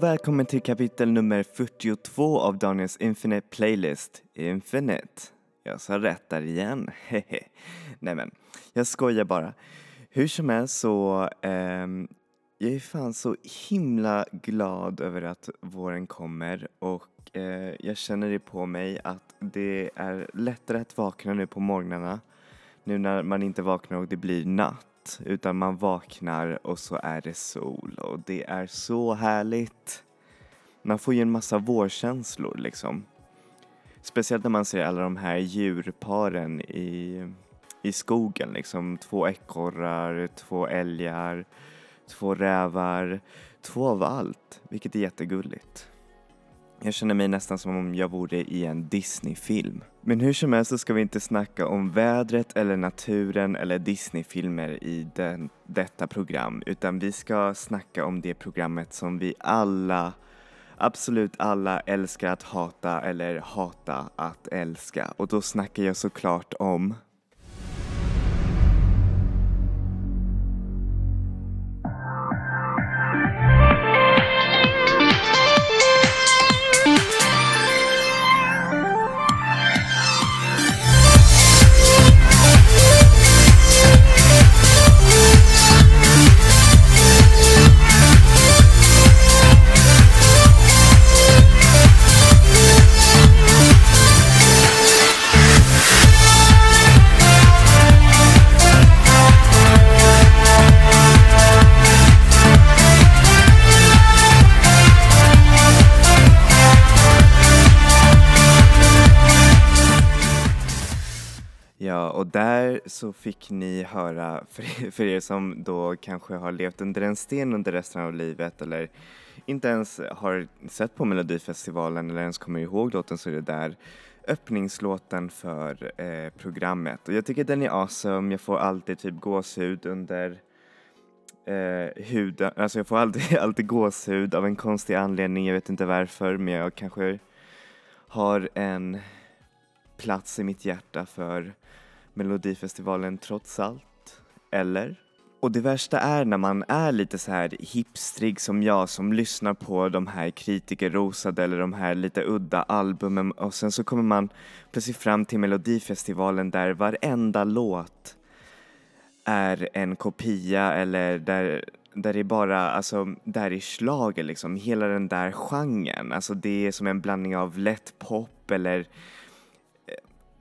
Och välkommen till kapitel nummer 42 av Daniels Infinite Playlist. Infinite. Jag sa rätt där igen. Hehe. Nej men, jag skojar bara. Hur som helst så, ehm, jag är fan så himla glad över att våren kommer och eh, jag känner det på mig att det är lättare att vakna nu på morgnarna. Nu när man inte vaknar och det blir natt utan man vaknar och så är det sol och det är så härligt. Man får ju en massa vårkänslor liksom. Speciellt när man ser alla de här djurparen i, i skogen liksom. Två ekorrar, två älgar, två rävar, två av allt, vilket är jättegulligt. Jag känner mig nästan som om jag vore i en Disney-film. Men hur som helst så ska vi inte snacka om vädret eller naturen eller Disneyfilmer i den, detta program utan vi ska snacka om det programmet som vi alla, absolut alla älskar att hata eller hata att älska. Och då snackar jag såklart om så fick ni höra, för, för er som då kanske har levt under en sten under resten av livet eller inte ens har sett på Melodifestivalen eller ens kommer ihåg låten så är det där öppningslåten för eh, programmet. Och jag tycker den är awesome, jag får alltid typ gåshud under eh, huden, alltså jag får alltid, alltid gåshud av en konstig anledning, jag vet inte varför men jag kanske har en plats i mitt hjärta för Melodifestivalen trots allt. Eller? Och det värsta är när man är lite så här hipstrig som jag som lyssnar på de här kritikerrosade eller de här lite udda albumen och sen så kommer man plötsligt fram till Melodifestivalen där varenda låt är en kopia eller där, där det är bara, alltså, där är schlager liksom, hela den där genren. Alltså det är som en blandning av lätt pop eller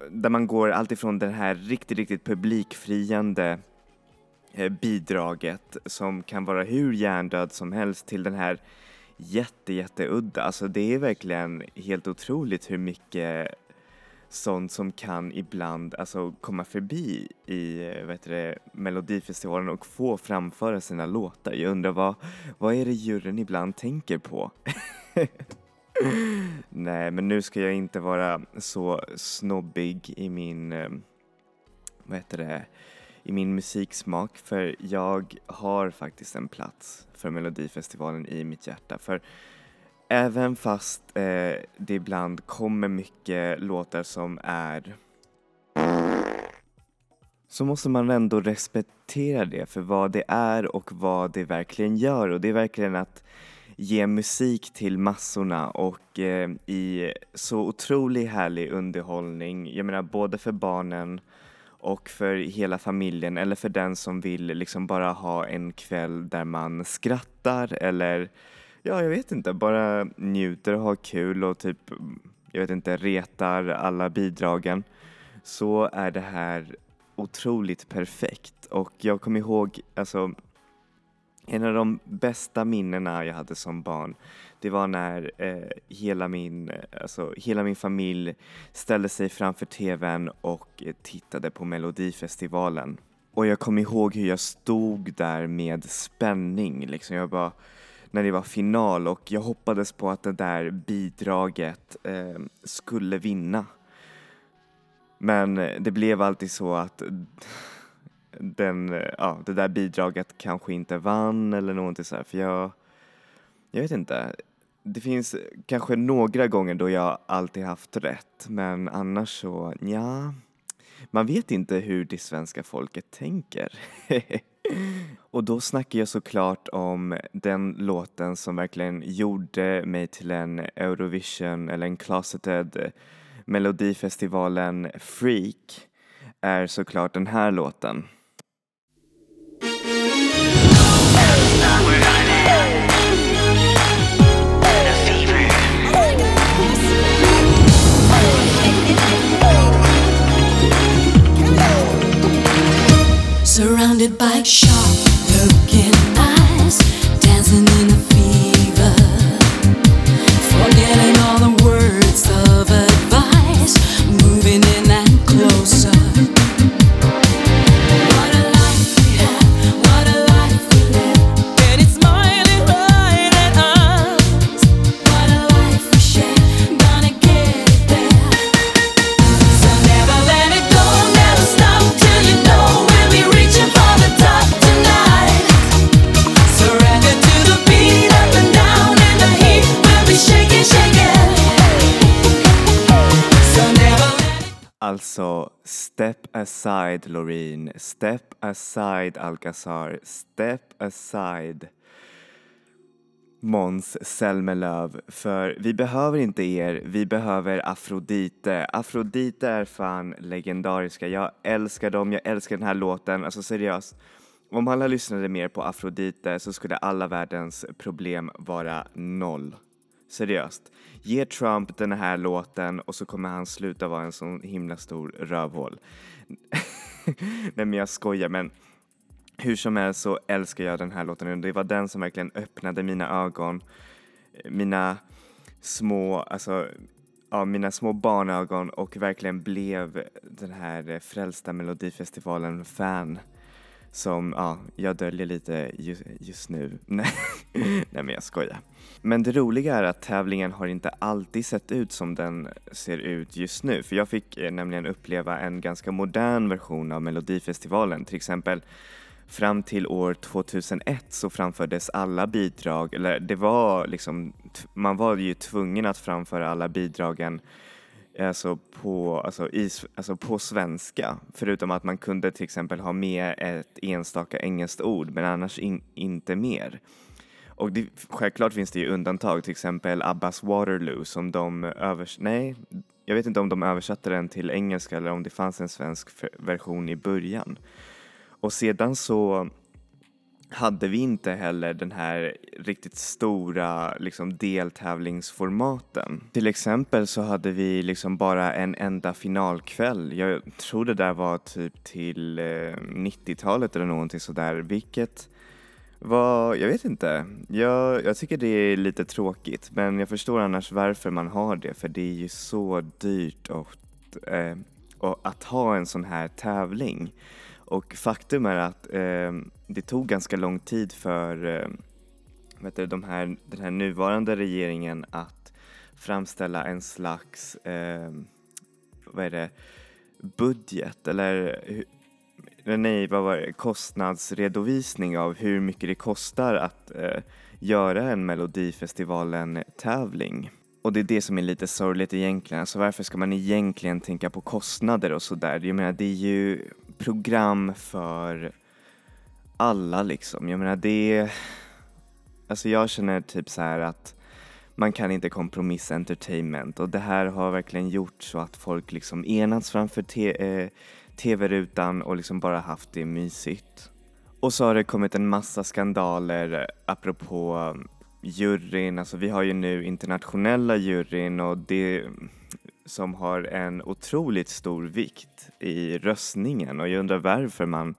där man går alltifrån det här riktigt, riktigt publikfriande eh, bidraget som kan vara hur hjärndöd som helst till den här jätte, jätteudda. Alltså det är verkligen helt otroligt hur mycket sånt som kan ibland alltså, komma förbi i eh, vet det, Melodifestivalen och få framföra sina låtar. Jag undrar vad, vad är det juryn ibland tänker på? Nej, men nu ska jag inte vara så snobbig i min, eh, vad heter det, i min musiksmak för jag har faktiskt en plats för Melodifestivalen i mitt hjärta. För även fast eh, det ibland kommer mycket låtar som är så måste man ändå respektera det för vad det är och vad det verkligen gör och det är verkligen att ge musik till massorna och eh, i så otroligt härlig underhållning. Jag menar både för barnen och för hela familjen eller för den som vill liksom bara ha en kväll där man skrattar eller ja, jag vet inte, bara njuter och har kul och typ, jag vet inte, retar alla bidragen så är det här otroligt perfekt och jag kommer ihåg, alltså en av de bästa minnena jag hade som barn, det var när eh, hela, min, eh, alltså, hela min familj ställde sig framför TVn och eh, tittade på Melodifestivalen. Och jag kommer ihåg hur jag stod där med spänning, liksom. Jag bara, när det var final och jag hoppades på att det där bidraget eh, skulle vinna. Men eh, det blev alltid så att den, eh, ja, det där bidraget kanske inte vann eller någonting så här, för jag, jag vet inte. Det finns kanske några gånger då jag alltid haft rätt, men annars så, ja, man vet inte hur det svenska folket tänker. Och då snackar jag såklart om den låten som verkligen gjorde mig till en Eurovision eller en closeted Melodifestivalen freak är såklart den här låten. Surrounded by sharp looking eyes, dancing in a Alltså, step aside Loreen, step aside Alcazar, step aside Måns Zelmerlöw, för vi behöver inte er, vi behöver Afrodite. Afrodite är fan legendariska, jag älskar dem, jag älskar den här låten, alltså seriöst. Om alla lyssnade mer på Afrodite så skulle alla världens problem vara noll. Seriöst. Ge Trump den här låten och så kommer han sluta vara en sån himla stor rövhål. Nej men jag skojar men hur som helst så älskar jag den här låten och det var den som verkligen öppnade mina ögon. Mina små, alltså ja, mina små barnögon och verkligen blev den här eh, Frälsta Melodifestivalen fan som, ja, jag döljer lite just, just nu. Nej, nej men jag skojar. Men det roliga är att tävlingen har inte alltid sett ut som den ser ut just nu. För jag fick eh, nämligen uppleva en ganska modern version av Melodifestivalen. Till exempel fram till år 2001 så framfördes alla bidrag, eller det var liksom, man var ju tvungen att framföra alla bidragen Eh, alltså på, alltså i, alltså på svenska. Förutom att man kunde till exempel ha med ett enstaka engelskt ord men annars in, inte mer. Och det, självklart finns det ju undantag, till exempel Abbas Waterloo som de översatte, Nej, jag vet inte om de översatte den till engelska eller om det fanns en svensk version i början. Och sedan så hade vi inte heller den här riktigt stora liksom, deltävlingsformaten. Till exempel så hade vi liksom bara en enda finalkväll. Jag tror det där var typ till eh, 90-talet eller någonting sådär, vilket var, jag vet inte. Jag, jag tycker det är lite tråkigt, men jag förstår annars varför man har det, för det är ju så dyrt att, eh, att ha en sån här tävling. Och faktum är att eh, det tog ganska lång tid för eh, vet du, de här, den här nuvarande regeringen att framställa en slags eh, vad är det, budget eller nej, vad var det, kostnadsredovisning av hur mycket det kostar att eh, göra en Melodifestivalen-tävling. Och det är det som är lite sorgligt egentligen. Alltså varför ska man egentligen tänka på kostnader och sådär? Jag menar, det är ju program för alla liksom. Jag menar, det. Alltså jag känner typ så här att man kan inte kompromissa entertainment och det här har verkligen gjort så att folk liksom enats framför te- eh, tv-rutan och liksom bara haft det mysigt. Och så har det kommit en massa skandaler eh, apropå mm, juryn, alltså vi har ju nu internationella juryn och det mm, som har en otroligt stor vikt i röstningen och jag undrar varför man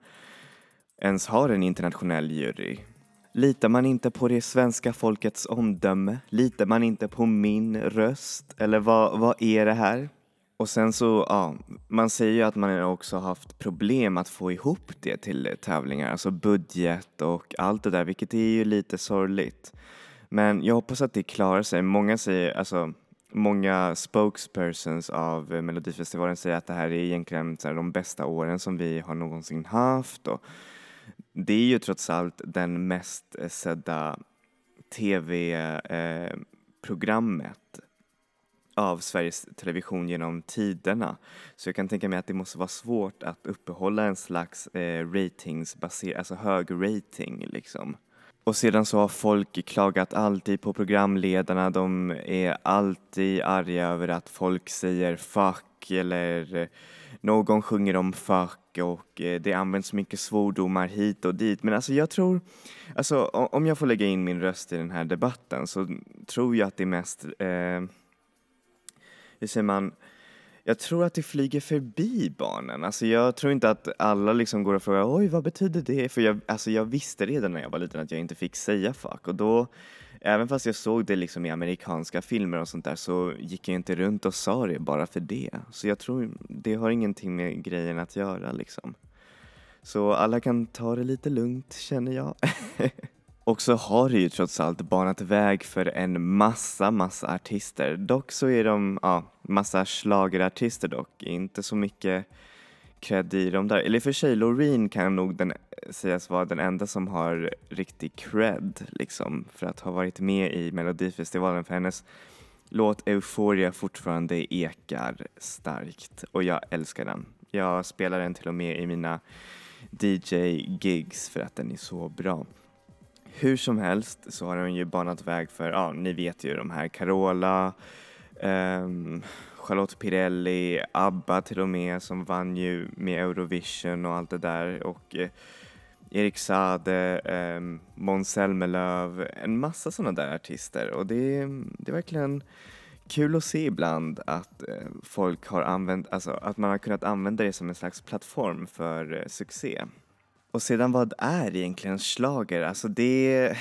ens har en internationell jury. Litar man inte på det svenska folkets omdöme? Litar man inte på min röst? Eller vad, vad är det här? Och sen så, ja, man säger ju att man också haft problem att få ihop det till tävlingar, alltså budget och allt det där, vilket är ju lite sorgligt. Men jag hoppas att det klarar sig. Många säger, alltså många spokespersons av Melodifestivalen säger att det här är egentligen så här, de bästa åren som vi har någonsin haft och det är ju trots allt den mest eh, sedda tv-programmet eh, av Sveriges Television genom tiderna. Så jag kan tänka mig att det måste vara svårt att uppehålla en slags eh, ratingsbaserad, alltså hög rating liksom. Och sedan så har folk klagat alltid på programledarna, de är alltid arga över att folk säger fuck eller någon sjunger om fuck och eh, det används mycket svordomar hit och dit. Men alltså jag tror, alltså om jag får lägga in min röst i den här debatten så tror jag att det är mest, eh, hur säger man, jag tror att det flyger förbi barnen. Alltså jag tror inte att alla liksom går och frågar oj vad betyder det? För jag, alltså jag visste redan när jag var liten att jag inte fick säga fuck och då Även fast jag såg det liksom i amerikanska filmer och sånt där så gick jag inte runt och sa det bara för det. Så jag tror det har ingenting med grejen att göra liksom. Så alla kan ta det lite lugnt känner jag. och så har det ju trots allt banat väg för en massa, massa artister. Dock så är de, ja, massa slagerartister dock, inte så mycket cred i de där. Eller i och för sig, Loreen kan nog den, sägas vara den enda som har riktig cred liksom för att ha varit med i Melodifestivalen för hennes låt Euphoria fortfarande ekar starkt och jag älskar den. Jag spelar den till och med i mina DJ-gigs för att den är så bra. Hur som helst så har hon ju banat väg för, ja ni vet ju de här Carola, um, Charlotte Pirelli, ABBA till och med som vann ju med Eurovision och allt det där och eh, Erik Sade, eh, Måns Zelmerlöw, en massa sådana där artister och det, det är verkligen kul att se ibland att eh, folk har använt, alltså att man har kunnat använda det som en slags plattform för eh, succé. Och sedan vad är egentligen slager? Alltså det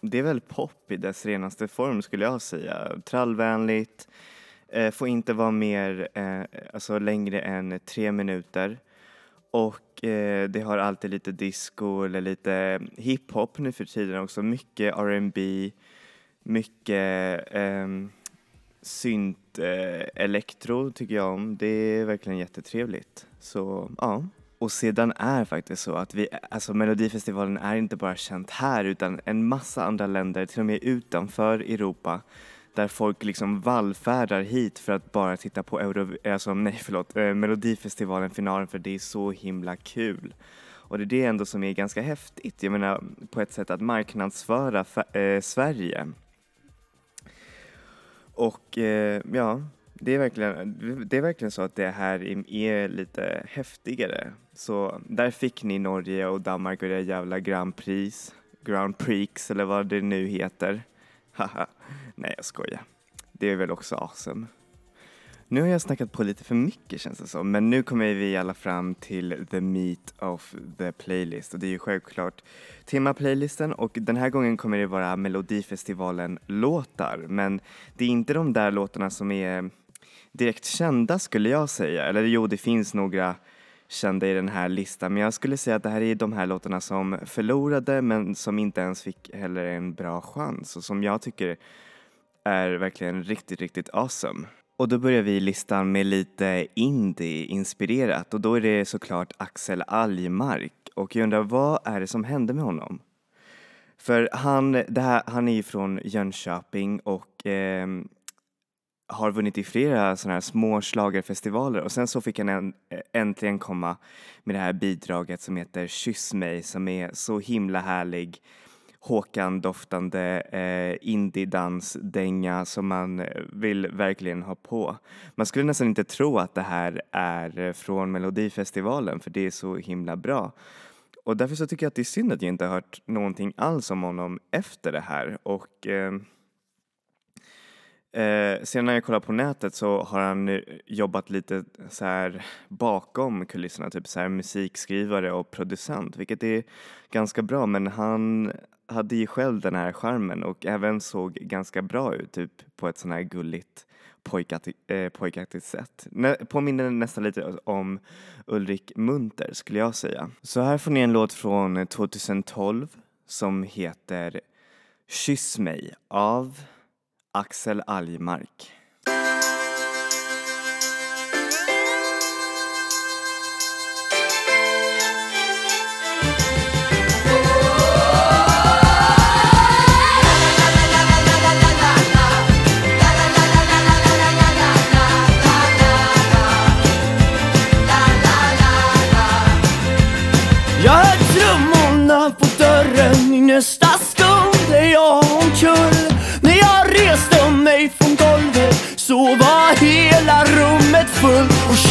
det är väl pop i dess renaste form skulle jag säga. Trallvänligt, eh, får inte vara mer, eh, alltså längre än tre minuter. Och eh, det har alltid lite disco eller lite hiphop nu för tiden också. Mycket R&B, mycket eh, synt eh, elektro tycker jag om. Det är verkligen jättetrevligt. Så ja. Och sedan är faktiskt så att vi, alltså Melodifestivalen är inte bara känt här utan en massa andra länder, till och med utanför Europa, där folk liksom vallfärdar hit för att bara titta på Euro, alltså, nej, förlåt, eh, Melodifestivalen-finalen för det är så himla kul. Och det är det ändå som är ganska häftigt, jag menar på ett sätt att marknadsföra äh, Sverige. Och äh, ja, det är, verkligen, det är verkligen så att det här är lite häftigare. Så där fick ni Norge och Danmark och det jävla Grand Prix, Grand Prix eller vad det nu heter. Haha, nej jag skojar. Det är väl också awesome. Nu har jag snackat på lite för mycket känns det som, men nu kommer vi alla fram till the meat of the playlist. Och det är ju självklart temaplaylisten. Och den här gången kommer det vara Melodifestivalen-låtar, men det är inte de där låtarna som är direkt kända skulle jag säga, eller jo det finns några kända i den här listan men jag skulle säga att det här är de här låtarna som förlorade men som inte ens fick heller en bra chans och som jag tycker är verkligen riktigt, riktigt awesome. Och då börjar vi listan med lite indie-inspirerat och då är det såklart Axel Algmark och jag undrar vad är det som hände med honom? För han, det här, han är ju från Jönköping och eh, har vunnit i flera sådana här små slagerfestivaler och sen så fick han eh, äntligen komma med det här bidraget som heter Kyss mig som är så himla härlig Håkan-doftande eh, indie-dansdänga som man eh, vill verkligen ha på. Man skulle nästan inte tro att det här är eh, från Melodifestivalen för det är så himla bra. Och därför så tycker jag att det är synd att jag inte har hört någonting alls om honom efter det här och eh, Eh, sen när jag kollar på nätet så har han eh, jobbat lite så här bakom kulisserna, typ så här musikskrivare och producent, vilket är ganska bra. Men han hade ju själv den här charmen och även såg ganska bra ut, typ på ett sån här gulligt pojkaktigt, eh, pojkaktigt sätt. Nä, påminner nästan lite om Ulrik Munter skulle jag säga. Så här får ni en låt från eh, 2012 som heter Kyss mig av Axel Algmark.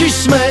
Düşme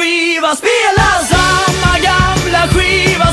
skiva spela Samma gamla skiva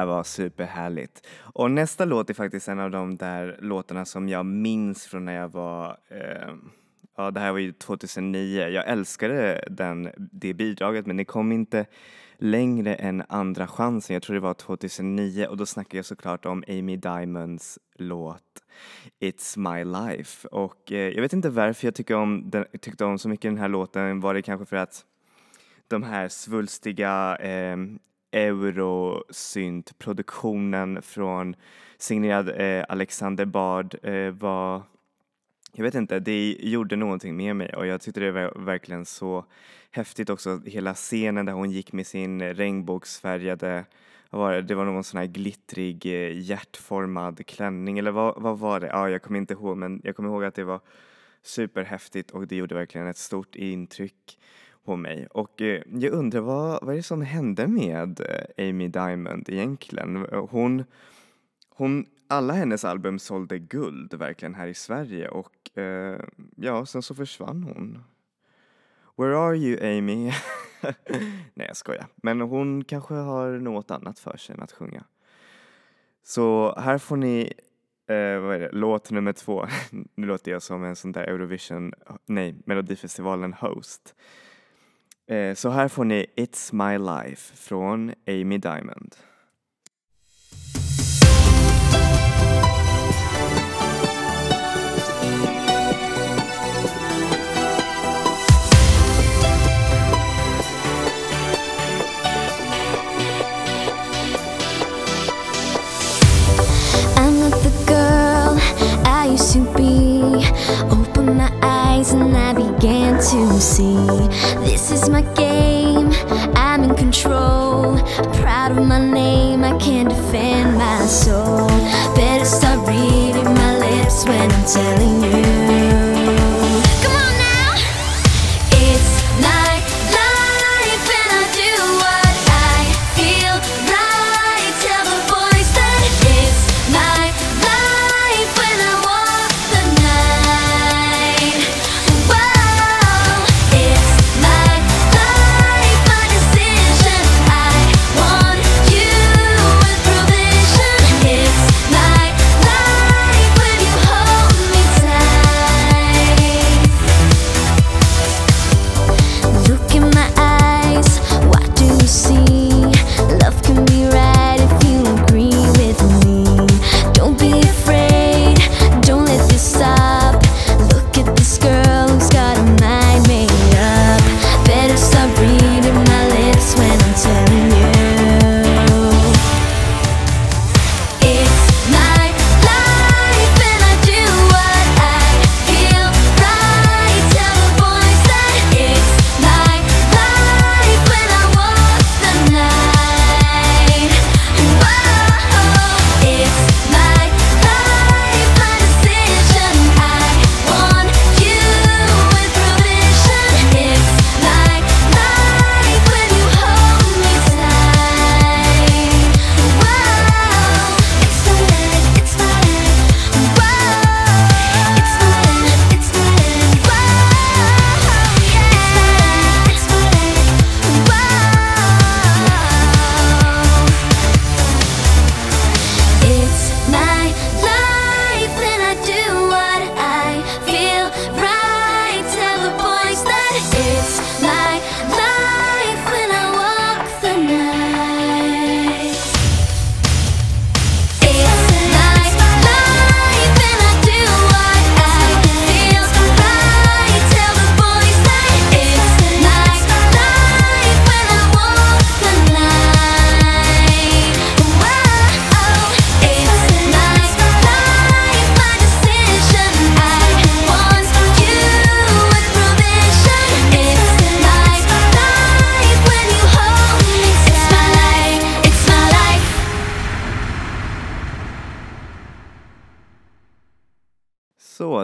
där var superhärligt. Och nästa låt är faktiskt en av de där låtarna som jag minns från när jag var, eh, ja det här var ju 2009. Jag älskade den, det bidraget men det kom inte längre än andra chansen. Jag tror det var 2009 och då snackar jag såklart om Amy Diamonds låt It's My Life. Och eh, jag vet inte varför jag tycker om den, tyckte om så mycket den här låten. Var det kanske för att de här svulstiga eh, eurosynt-produktionen från signerad eh, Alexander Bard eh, var, jag vet inte, det gjorde någonting med mig och jag tyckte det var verkligen så häftigt också, hela scenen där hon gick med sin regnbågsfärgade vad var det? det var någon sån här glittrig eh, hjärtformad klänning eller vad, vad var det? Ja, jag kommer inte ihåg men jag kommer ihåg att det var superhäftigt och det gjorde verkligen ett stort intryck på mig. Och eh, jag undrar vad, vad är det som hände med eh, Amy Diamond egentligen? Hon, hon, alla hennes album sålde guld verkligen här i Sverige och eh, ja, sen så försvann hon. Where are you Amy? Nej jag skojar. Men hon kanske har något annat för sig än att sjunga. Så här får ni eh, vad är det? låt nummer två. nu låter jag som en sån där Eurovision, nej, Melodifestivalen host. Eh, Eh, så här får ni It's My Life från Amy Diamond. Girl I used to be. Opened my eyes and I to see this is my game. I'm in control. Proud of my name, I can't defend my soul. Better start reading my lips when I'm telling you.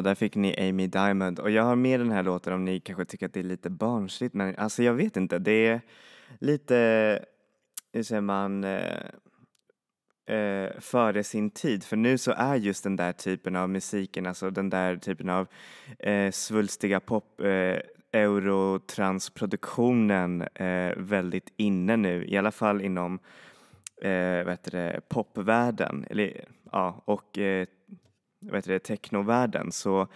Där fick ni Amy Diamond. Och jag har med den här låten om ni kanske tycker att det är lite barnsligt men alltså jag vet inte, det är lite, hur säger man, eh, eh, före sin tid. För nu så är just den där typen av musiken, alltså den där typen av eh, svulstiga pop eh, eurotransproduktionen eh, väldigt inne nu, i alla fall inom eh, vad heter det, popvärlden. Eller, ja, och eh, vad heter det, technovärlden. Så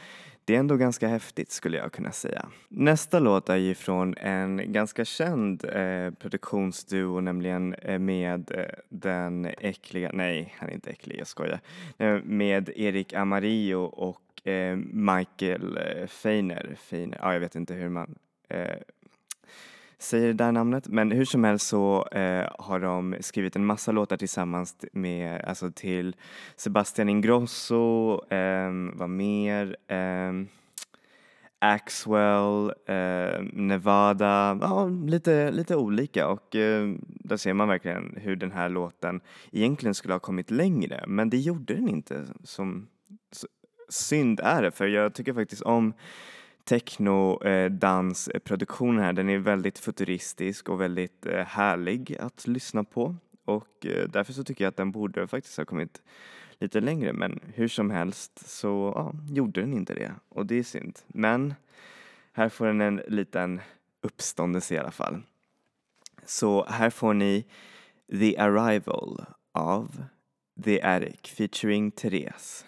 det är ändå ganska häftigt skulle jag kunna säga. Nästa låt är ju från en ganska känd eh, produktionsduo, nämligen eh, med eh, den äckliga, nej han är inte äcklig, jag skojar, eh, med Erik Amarillo och eh, Michael eh, Feiner, Feiner, ja jag vet inte hur man eh, säger det där namnet. Men hur som helst så eh, har de skrivit en massa låtar tillsammans med, alltså till Sebastian Ingrosso, eh, vad mer, eh, Axwell, eh, Nevada, ja lite, lite olika. Och eh, där ser man verkligen hur den här låten egentligen skulle ha kommit längre. Men det gjorde den inte som synd är det. För jag tycker faktiskt om technodansproduktion eh, här. Den är väldigt futuristisk och väldigt eh, härlig att lyssna på och eh, därför så tycker jag att den borde faktiskt ha kommit lite längre men hur som helst så ja, gjorde den inte det och det är synd. Men här får den en liten uppståndelse i alla fall. Så här får ni The Arrival av The Eric featuring Therese.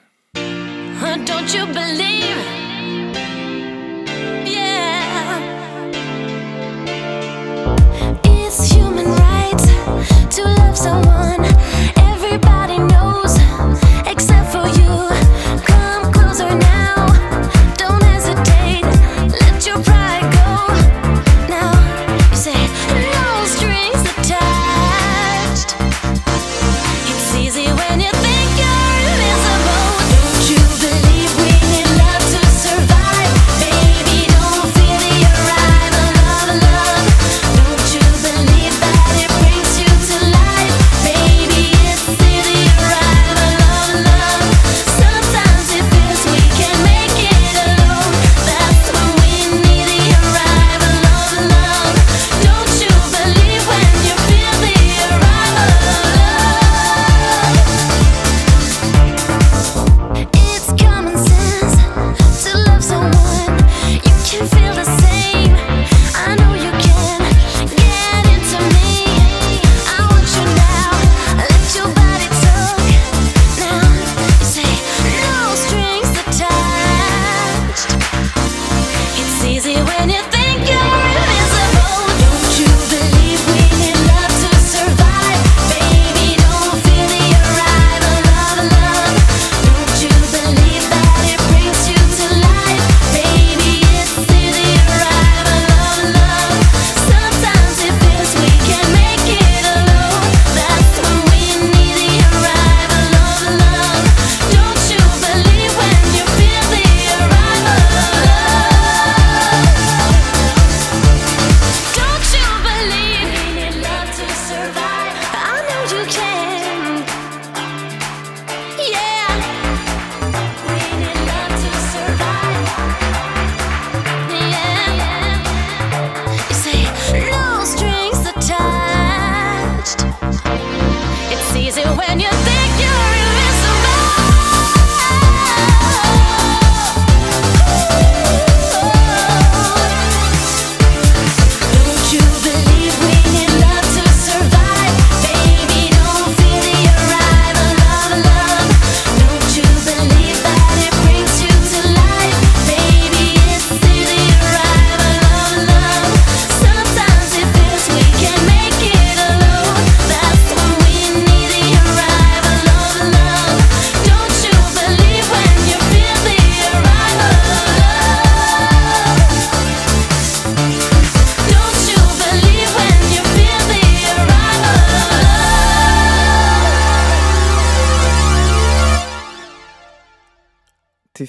Don't you believe to love someone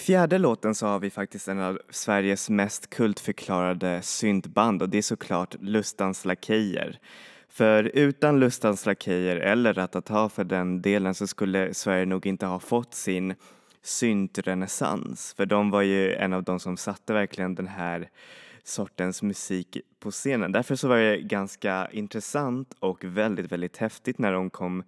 fjärde låten så har vi faktiskt en av Sveriges mest kultförklarade syntband och det är såklart Lustans Lakejer. För utan Lustans Lakejer eller Ratata för den delen så skulle Sverige nog inte ha fått sin syntrenässans för de var ju en av de som satte verkligen den här sortens musik på scenen. Därför så var det ganska intressant och väldigt, väldigt häftigt när de kom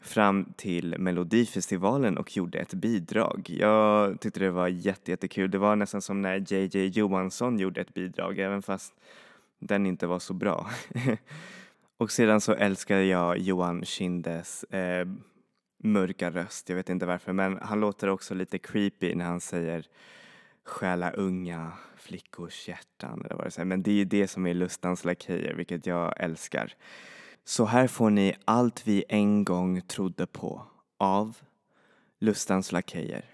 fram till Melodifestivalen och gjorde ett bidrag. Jag tyckte det var jättekul. Det var nästan som när JJ Johansson gjorde ett bidrag även fast den inte var så bra. och sedan så älskar jag Johan Kindes eh, mörka röst. Jag vet inte varför men han låter också lite creepy när han säger stjäla unga flickors hjärtan eller vad det säger. Men det är ju det som är Lustans Lakejer vilket jag älskar. Så här får ni allt vi en gång trodde på av Lustans Lakejer.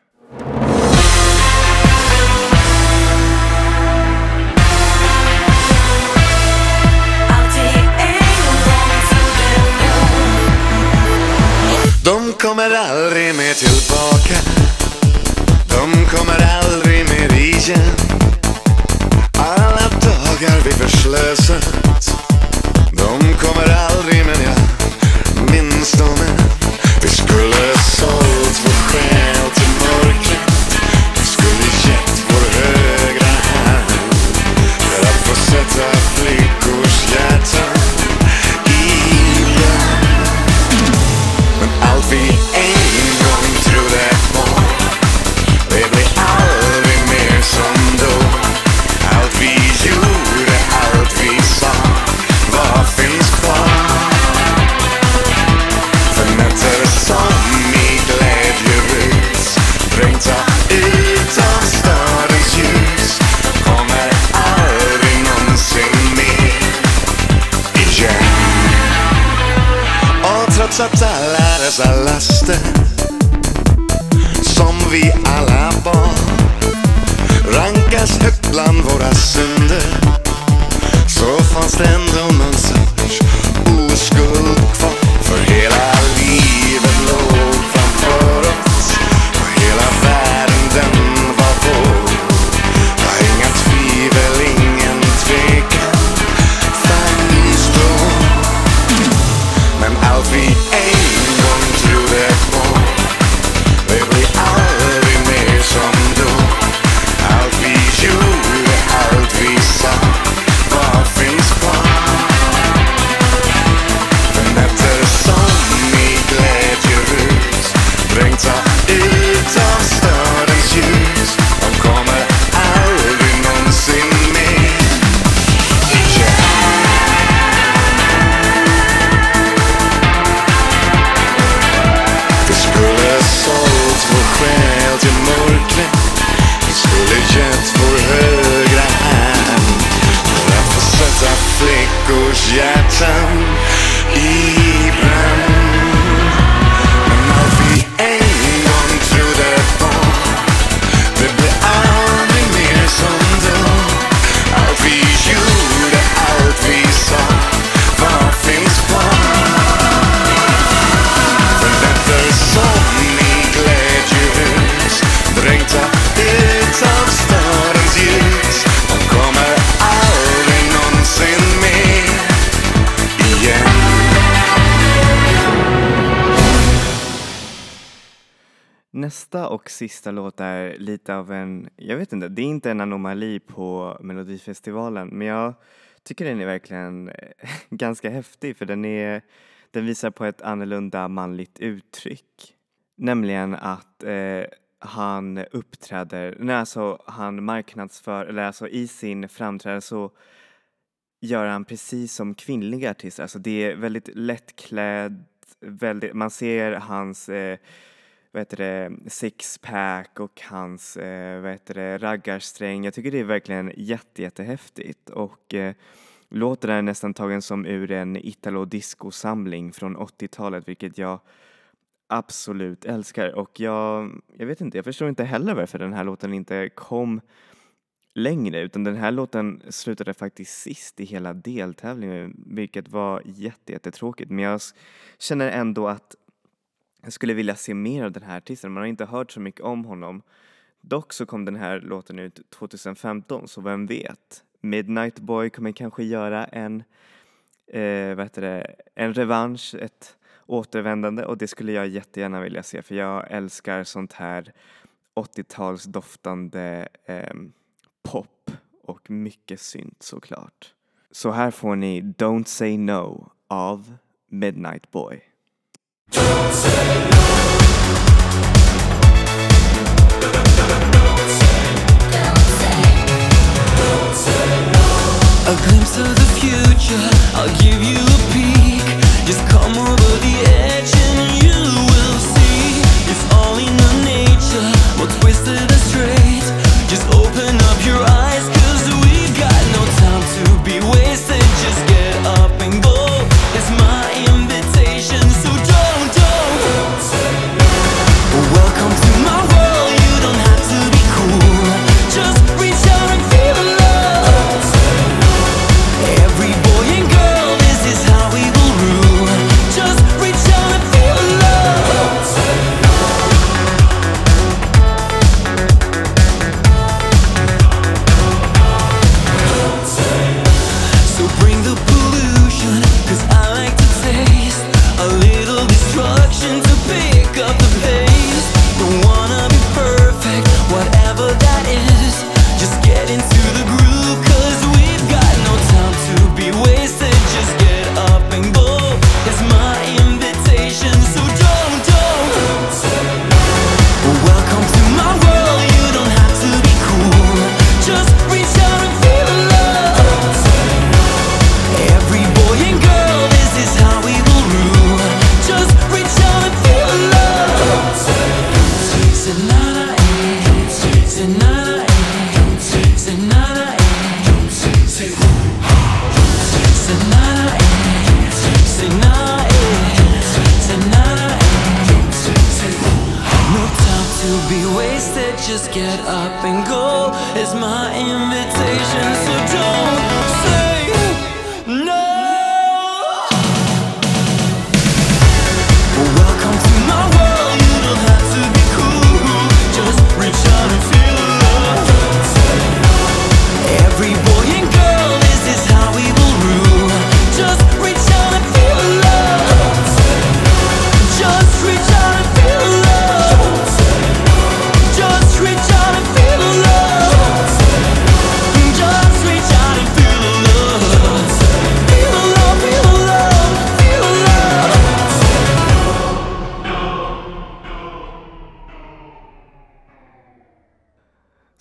De kommer aldrig mer tillbaka. De kommer aldrig mer igen. Alla dagar vi förslösat de kommer aldrig men jag minns dem. än Satsat alla dessa laster Som vi alla bar Rankas högt bland våra synder Så fanns den. Själ till sista låt är lite av en, jag vet inte, det är inte en anomali på Melodifestivalen men jag tycker den är verkligen ganska häftig för den är, den visar på ett annorlunda manligt uttryck. Nämligen att eh, han uppträder, nej alltså han marknadsför, eller alltså i sin framträdande så gör han precis som kvinnliga artister, alltså det är väldigt lättklädd, väldigt, man ser hans eh, vad heter det, sixpack och hans eh, vad heter det, raggarsträng. Jag tycker det är verkligen jätte, jättehäftigt. Och eh, låten är nästan tagen som ur en italo disco samling från 80-talet vilket jag absolut älskar. Och jag, jag vet inte, jag förstår inte heller varför den här låten inte kom längre utan den här låten slutade faktiskt sist i hela deltävlingen vilket var jätte, jättetråkigt. Men jag känner ändå att jag skulle vilja se mer av den här artisten. Man har inte hört så mycket om honom. Dock så kom den här låten ut 2015 så vem vet? Midnight Boy kommer kanske göra en, eh, vad heter det, en revansch, ett återvändande och det skulle jag jättegärna vilja se för jag älskar sånt här 80-talsdoftande eh, pop och mycket synt såklart. Så här får ni Don't Say No av Midnight Boy. A glimpse of the future, I'll give you a peek. Just come over the edge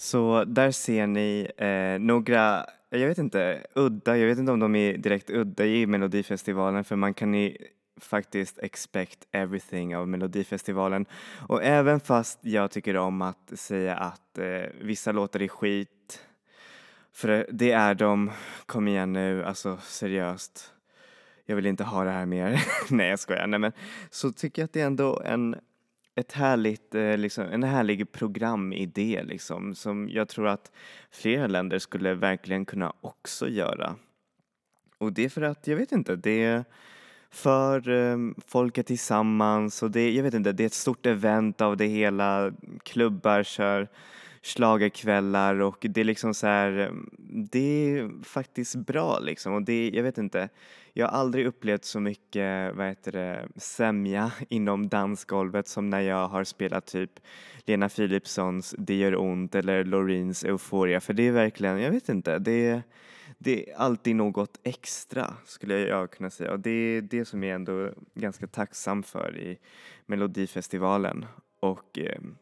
Så där ser ni eh, några, jag vet inte, udda, jag vet inte om de är direkt udda i Melodifestivalen för man kan ju faktiskt expect everything av Melodifestivalen. Och även fast jag tycker om att säga att eh, vissa låtar är skit, för det är de, kom igen nu, alltså seriöst. Jag vill inte ha det här mer. Nej jag skojar. Nej men så tycker jag att det är ändå en ett härligt, eh, liksom, en härlig programidé liksom, som jag tror att flera länder skulle verkligen kunna också göra. Och det är för att, jag vet inte, det är för ehm, folket tillsammans och det, jag vet inte, det är ett stort event av det hela. Klubbar kör schlagerkvällar och det är liksom så här, mm, det är faktiskt bra liksom. Och det, jag vet inte, jag har aldrig upplevt så mycket, vad heter det, sämja inom dansgolvet som när jag har spelat typ Lena Philipssons Det gör ont eller Loreens Euphoria. För det är verkligen, jag vet inte, det är, det är alltid något extra skulle jag kunna säga. Och det är det som jag är ändå ganska tacksam för i Melodifestivalen. Och ehm,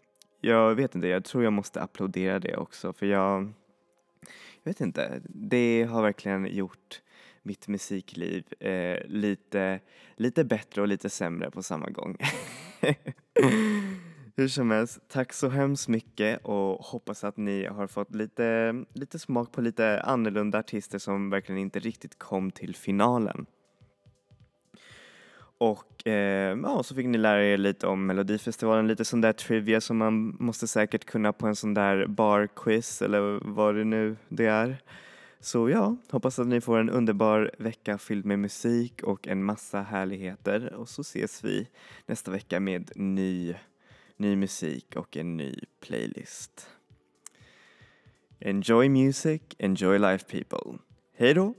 jag vet inte, jag tror jag måste applådera det också för jag, jag vet inte, det har verkligen gjort mitt musikliv eh, lite, lite bättre och lite sämre på samma gång. Hur som helst, tack så hemskt mycket och hoppas att ni har fått lite, lite smak på lite annorlunda artister som verkligen inte riktigt kom till finalen. Och eh, ja, så fick ni lära er lite om Melodifestivalen, lite sån där trivia som man måste säkert kunna på en sån där barquiz eller vad det nu det är. Så ja, hoppas att ni får en underbar vecka fylld med musik och en massa härligheter och så ses vi nästa vecka med ny, ny musik och en ny playlist. Enjoy music, enjoy life people. Hej då!